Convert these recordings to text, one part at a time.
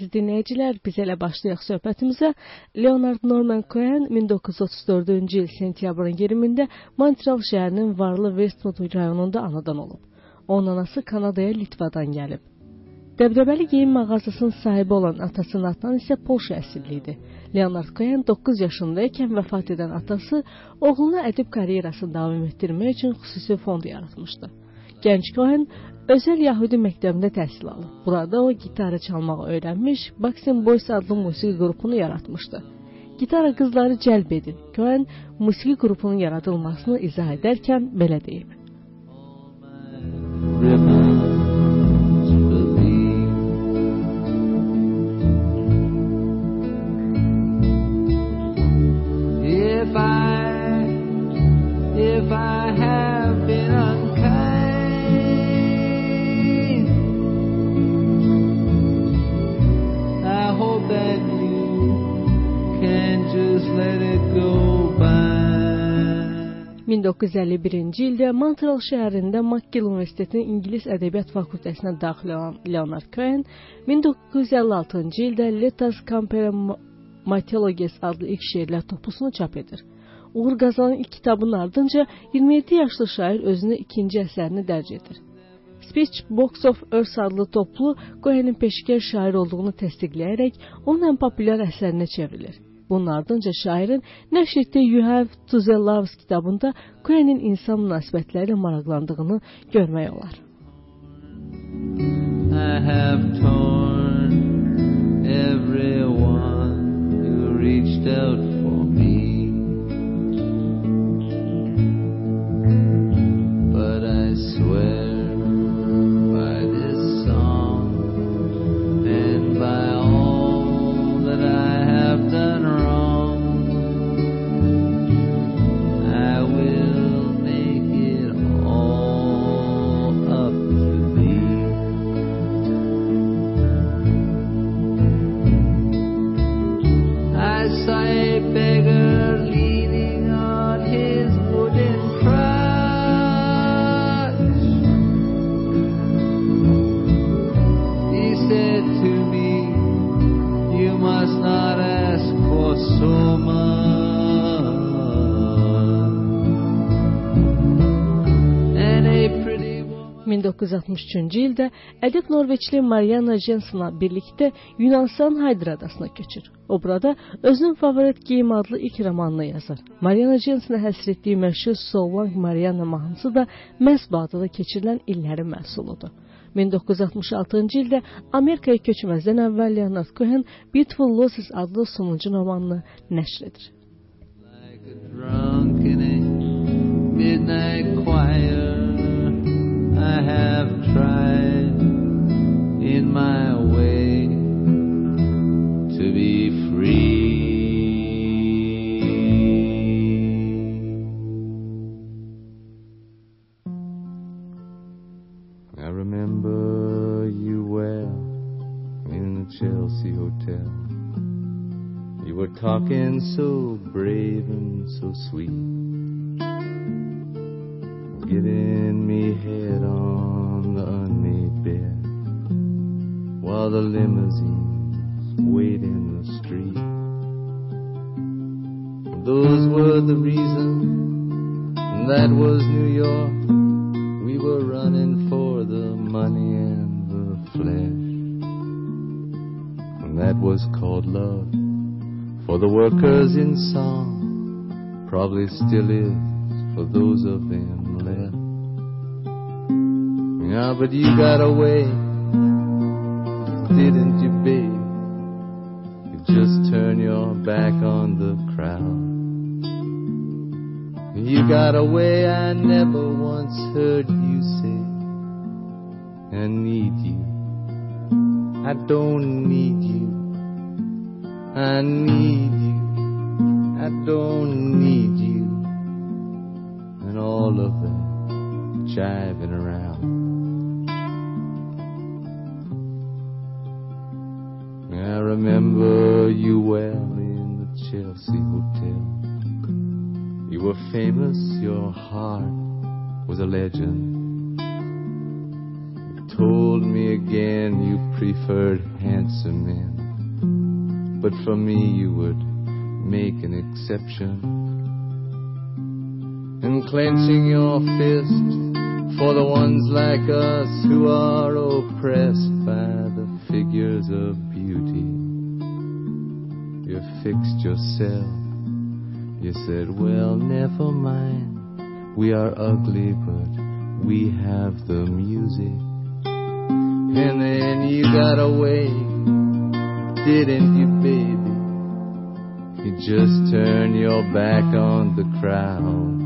Siz dinləyicilər, biz elə başlayaq söhbətimizə. Leonard Norman Cohen 1934-cü il sentyabrın 20-də Montreal şəhərinin Varlı Westwood rayonunda anadan olub. Onun anası Kanadaya Litvadan gəlib. Dəbdəbəli geyim mağazasının sahibi olan atasının adından isə Polşa əsilli idi. Leonard Cohen 9 yaşında ikən vəfat edən atası oğluna ədib karyerasını davam etdirmək üçün xüsusi fond yaratmışdı. Gənc Cohen özəl Yahudi məktəbində təhsil alıb. Burada o gitarı çalmağı öyrənmiş, Baxin Boys adlı musiqi qrupunu yaratmışdı. Gitara qızları cəlb edir. Cohen musiqi qrupunun yaradılmasını izah edərkən belə deyib. 1951-ci ildə Montreal şəhərində McGill Universitetinin İngilis Ədəbiyyat Fakültəsinə daxil olan Leonard Cohen 1956-cı ildə Letters Compare Mythologies adlı ilk şeirlər toplusunu çap edir. Uğur qazanan ilk kitabın ardınca 27 yaşlı şair özünə ikinci əsərini dərc edir. Speech Box of Earth adlı toplu Cohen'in peşkar şair olduğunu təsdiqləyərək onun ən populyar əsərinə çevrilir. Bunun ardınca şairin nəşr etdiyi You Have to the Loves kitabında Cohen'in insan münasibətləri ilə maraqlandığını görmək olar. I have torn everyone who reached out ildə ədib Norveçli Mariana Jensen'la birlikdə Yunanistan Haydır adasına köçür. O burada özünün favorit geyim adlı ilk romanını yazır. Mariana Jensen'a həsr etdiyi məşhur Solvang Mariana mahnısı da məhz bu adada keçirilən illərin məhsuludur. 1966-cı ildə Amerikaya köçməzdən əvvəl Leonard Cohen Beautiful Losses adlı sonuncu romanını nəşr edir. Like a drunk in a midnight choir I have tried in my way to be free. I remember you well in the Chelsea Hotel. You were talking so brave and so sweet giving me head on the unmade bed while the limousines wait in the street. Those were the reasons, that was New York. We were running for the money and the flesh. And that was called love for the workers in song, probably still is for those of them left. Yeah, but you got away, didn't you, babe? You just turn your back on the crowd. You got away, I never once heard you say, I need you. I don't need you. I need you. I don't need you and all of that jiving around. Chelsea Hotel. You were famous, your heart was a legend. You told me again you preferred handsome men, but for me you would make an exception. And clenching your fist for the ones like us who are oppressed by the figures of fixed yourself. You said, well, never mind. We are ugly, but we have the music. And then you got away, didn't you, baby? You just turned your back on the crowd.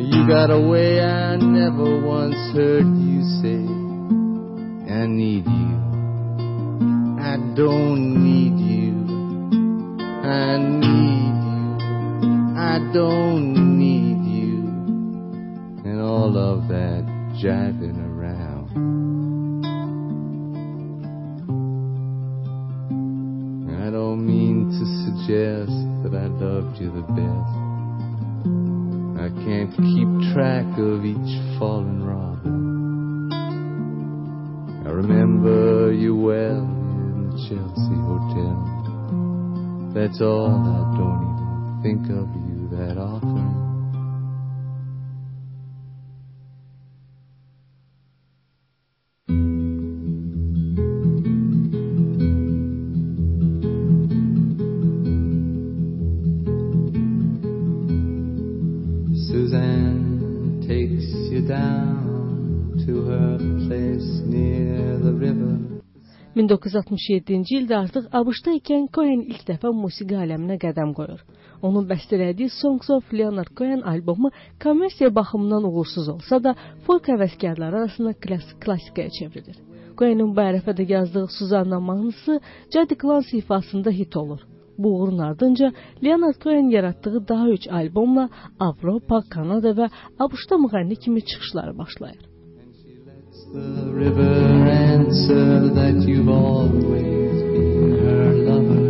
You got away, I never once heard you say, I need you. I don't need you. I need you. I don't need you. And all of that jiving around. I don't mean to suggest that I loved you the best. I can't keep track of each fallen robin. I remember you well Chelsea Hotel. Oh, That's all, I don't even think of you that often. 1967-ci ildə artıq ABŞ-da ikən Cohen ilk dəfə musiqi aləminə qədəm qoyur. Onun bəstələdiyi Songs of Leonard Cohen albomu kommersiya baxımından uğursuz olsa da, folk həvəskarları arasında klassik klassikaya çevrilir. Cohenin bu ərəfədə yazdığı Suzanna mahnısı Jody Clancy ifasında hit olur. Bu uğurun ardınca Leonard Cohen yaratdığı daha üç albomla Avropa, Kanada və ABŞ-da müğənni kimi çıxışları başlayır. The river answer that you've always been her lover.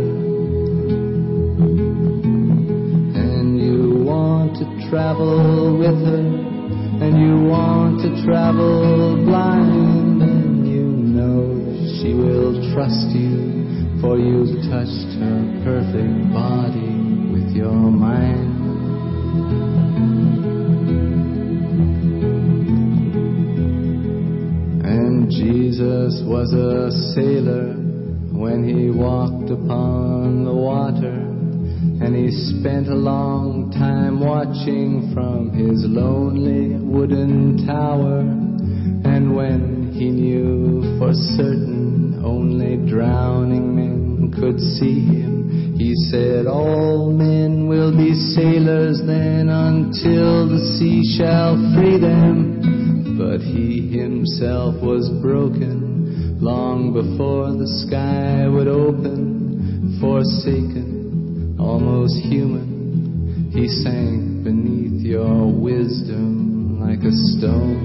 And you want to travel with her, and you want to travel blind, and you know she will trust you, for you've touched her perfect body with your mind. Jesus was a sailor when he walked upon the water. And he spent a long time watching from his lonely wooden tower. And when he knew for certain only drowning men could see him, he said, All men will be sailors then until the sea shall free them. But he himself was broken long before the sky would open, forsaken, almost human. He sank beneath your wisdom like a stone.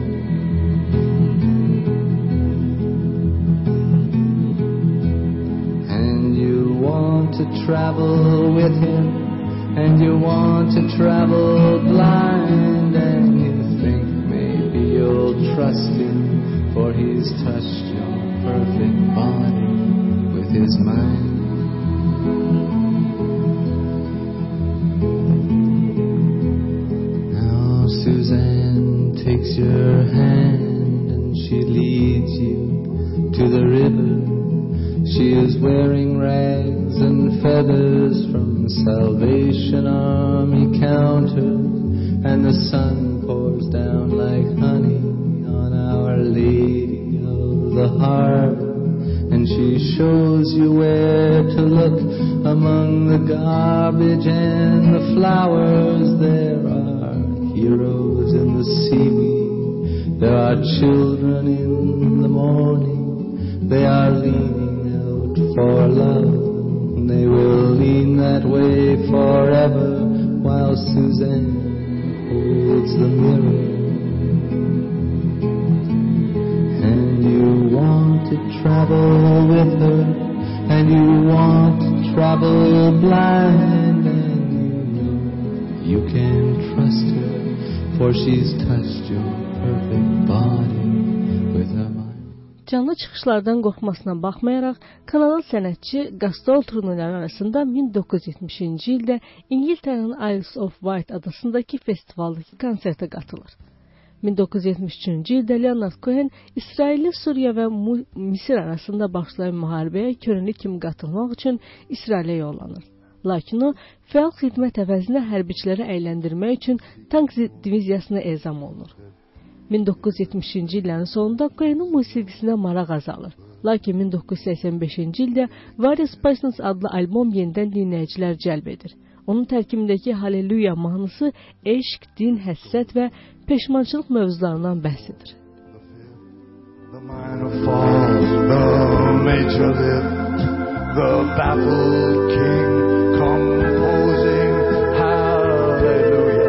And you want to travel with him, and you want to travel blind, you'll trust him, for he's touched your perfect body with his mind. Now Suzanne takes your hand and she leads you to the river. She is wearing rags and feathers from Salvation Army counters, and the sun pours down like honey the Harbor. And she shows you where to look among the garbage and the flowers. There are heroes in the seaweed. There are children in the morning. They are leaning out for love. They will lean that way forever while Suzanne holds the mirror. To travel with her, and you want to travel blind, and you know you can trust her, for she's touched your perfect body with Canlı çıxışlardan qorxmasına baxmayaraq, Kanadalı sənətçi qastrol turneləri arasında 1970-ci ildə İngiltərənin Isles of Wight adasındakı festivaldakı konsertə qatılır. 1973-cü ildə Leonard Cohen İsrailli Suriya və Misir arasında başlayan müharibəyə könüllü kimi qatılmaq üçün İsrailə yollanır. Lakin o fəal xidmət əvəzinə hərbiçiləri əyləndirmək üçün tank diviziyasına ezam olunur. 1970-ci illərin sonunda Qoyanın musiqisinə maraq azalır. Lakin 1985-ci ildə Various Passions adlı albom yenidən dinləyicilər cəlb edir. Onun tərkibindəki Hallelujah mahnısı eşq, din, həsrət və peşmançılıq mövzularından bəhs edir. What's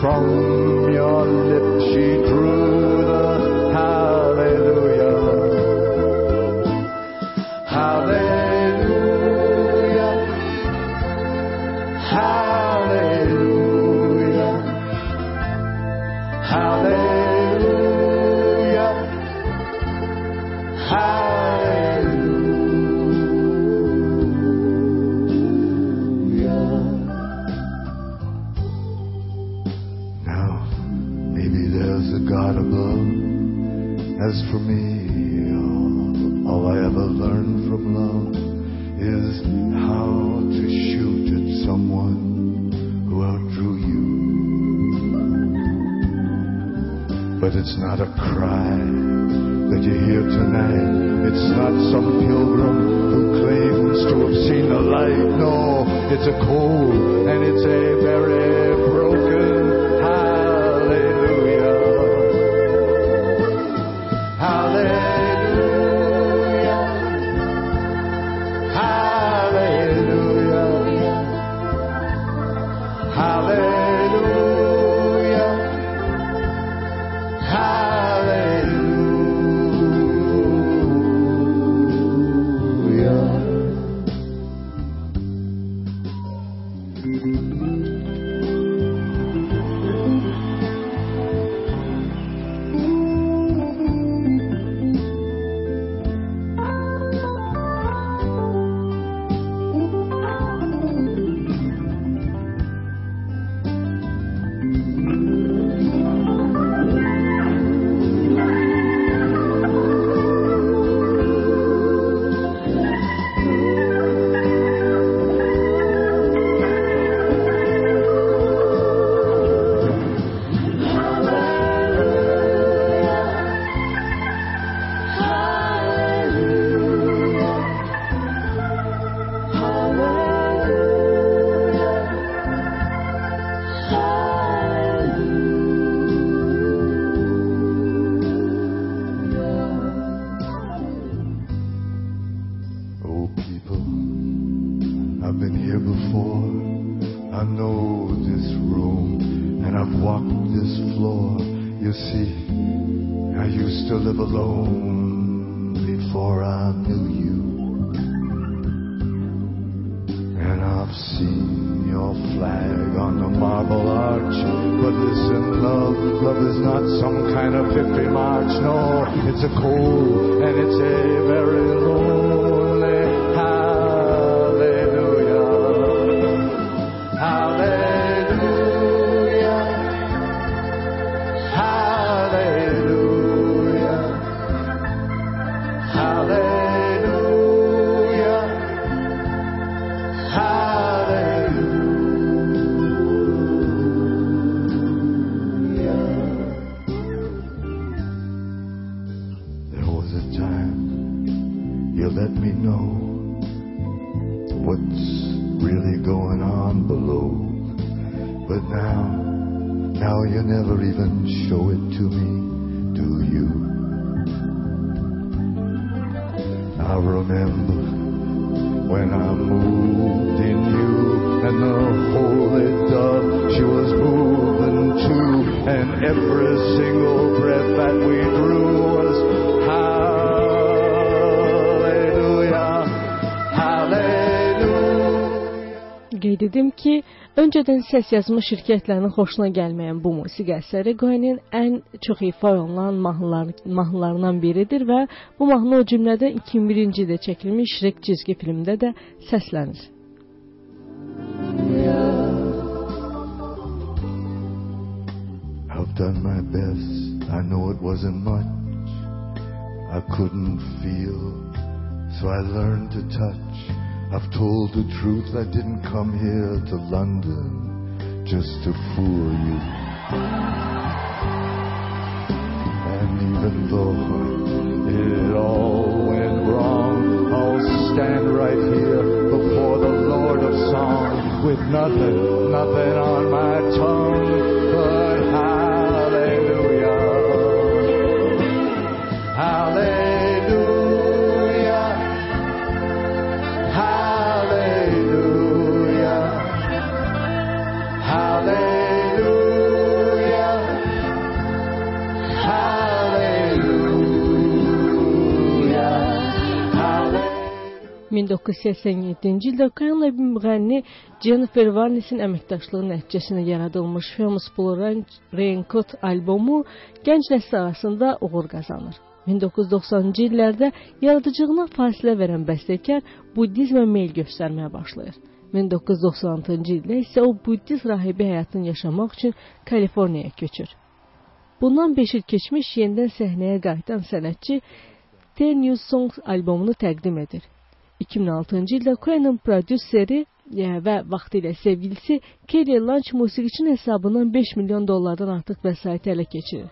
from God above. As for me, all, I ever learned from love is how to shoot at someone who outdrew you. But it's not a cry that you hear tonight. It's not some pilgrim who claims to have seen the light. No, it's a cold and it's a very Hallelujah. your flag on the marble arch. But listen, love, love is not some kind of victory march. No, it's a cold and it's a very long. But now, now you never even show it to me, do you? I remember when I moved in you and the holy dove she was moving too and every single breath that we drew was Qeyd edim ki, öncədən səs yazma şirkətlərinin xoşuna gəlməyən bu musiqi əsəri Qoenin ən çox ifa olunan mahnılar, mahnılarından biridir və bu mahnı o cümlədən 2001-ci ildə çəkilmiş Shrek cizgi filmində də səslənir. I've done my best. I know it wasn't much. I couldn't feel, so I learned to touch. I've told the truth. I didn't come here to London just to fool you. And even though it all went wrong, I'll stand right here before the Lord of Song with nothing, nothing on my tongue 1987-ci ildə Ukraynalı müğənni Jennifer Varnesin əməkdaşlığı nəticəsində yaradılmış Famous Blue Raincoat albomu gənc nəsil arasında uğur qazanır. 1990-cı illərdə yaradıcılığına fasilə verən bəstəkar buddizmə meyl göstərməyə başlayır. 1996-cı ildə isə o buddist rahibi həyatını yaşamaq üçün Kaliforniyaya köçür. Bundan 5 il keçmiş yenidən səhnəyə qayıdan sənətçi Ten New Songs albomunu təqdim edir. 2006-cı ildə Queen'in prodüseri e, və vaxtilə sevgilisi Kelly Lunch musiqiçinin hesabından 5 milyon dollardan artıq vəsait ələ keçirir.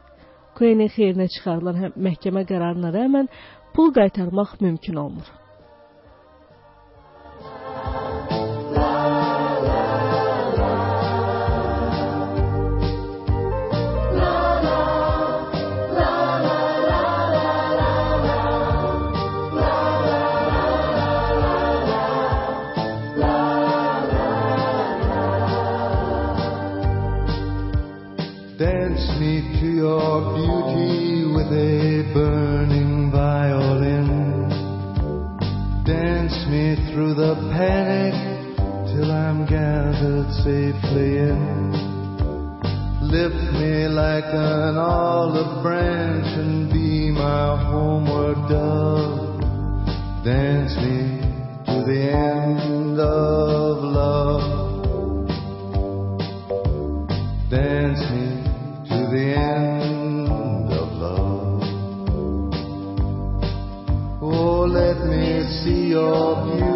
Queen'in xeyrinə çıxarılan məhkəmə qərarına rəğmən pul qaytarmaq mümkün olmur. The panic till I'm gathered safely in. Lift me like an olive branch and be my homeward dove. Dance me to the end of love. Dance me to the end of love. Oh, let me see your beauty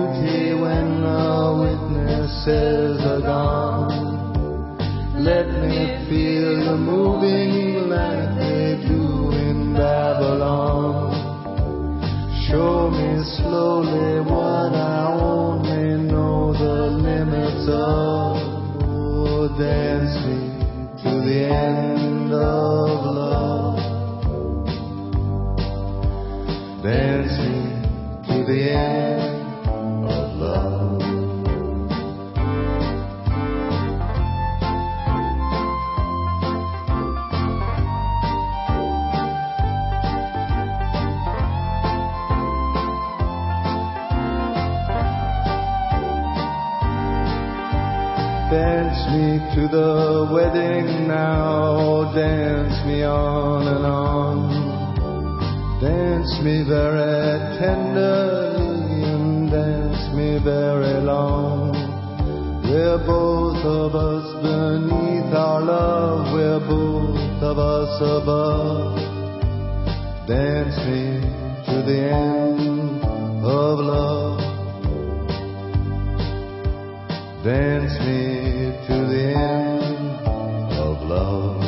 witnesses are gone. Let me feel the moving like they do in Babylon. Show me slowly what I very long. We're both of us beneath our love, we're both of us above. Dance me to the end of love. Dance me to the end of love.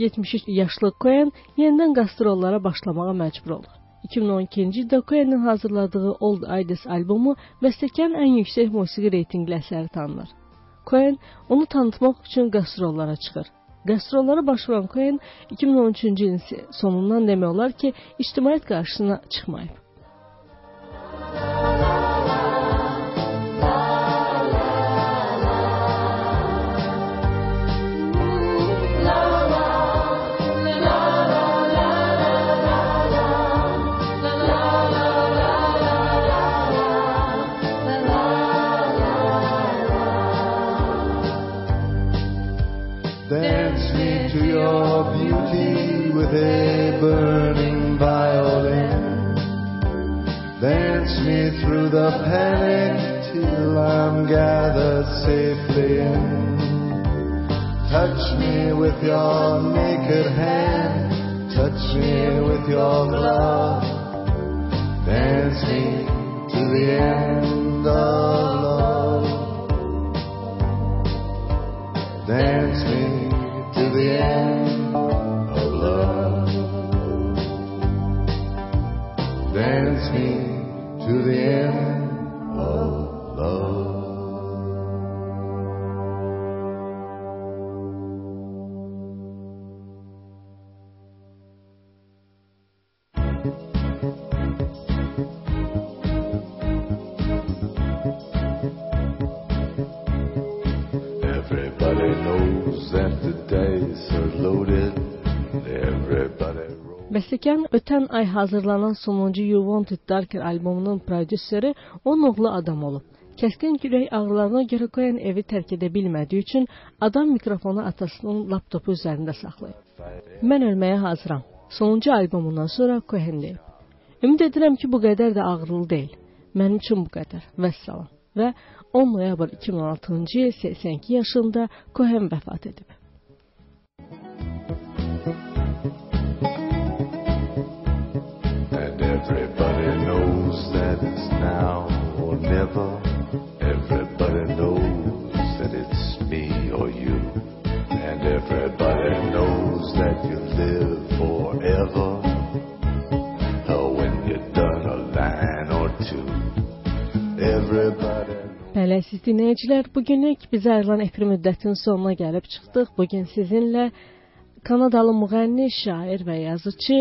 73 yaşlı Cohen yenidən qastrollara başlamağa məcbur olur. 2012-ci ildə Cohen'in hazırladığı Old Idols albomu bəstəkarın ən yüksək musiqi reytinqli əsəri tanınır. Cohen onu tanıtmaq üçün qastrollara çıxır. Qastrollara başvuran Cohen 2013-cü ilin sonundan demək olar ki, ictimaiyyət qarşısına çıxmayıb. Through the panic till I'm gathered safely in. Touch me with your naked hand. Touch me with your glove. Dance me to the end of love. Dance me to the end of love. Dance me to the end of love. Bəstəkarın ötən ay hazırlanan sonuncu You Wanted Darker albomunun prodüseri onun oğlu adam olub. Kəskin ürək ağrılarına görə Cohen evi tərk edə bilmədiyi üçün adam mikrofonu atasının laptopu üzərində saxlayıb. Mən ölməyə hazıram. Sonuncu albomundan sonra Cohen deyib. Ümid edirəm ki, bu qədər də ağrılı deyil. Mənim üçün bu qədər. Vəssalam. Və 10 noyabr 2016-cı il 82 yaşında Cohen vəfat edib. Siz dinləyicilər, bu günlük bizə ayrılan efir müddətinin sonuna gəlib çıxdıq. Bu gün sizinlə Kanadalı müğənni, şair və yazıçı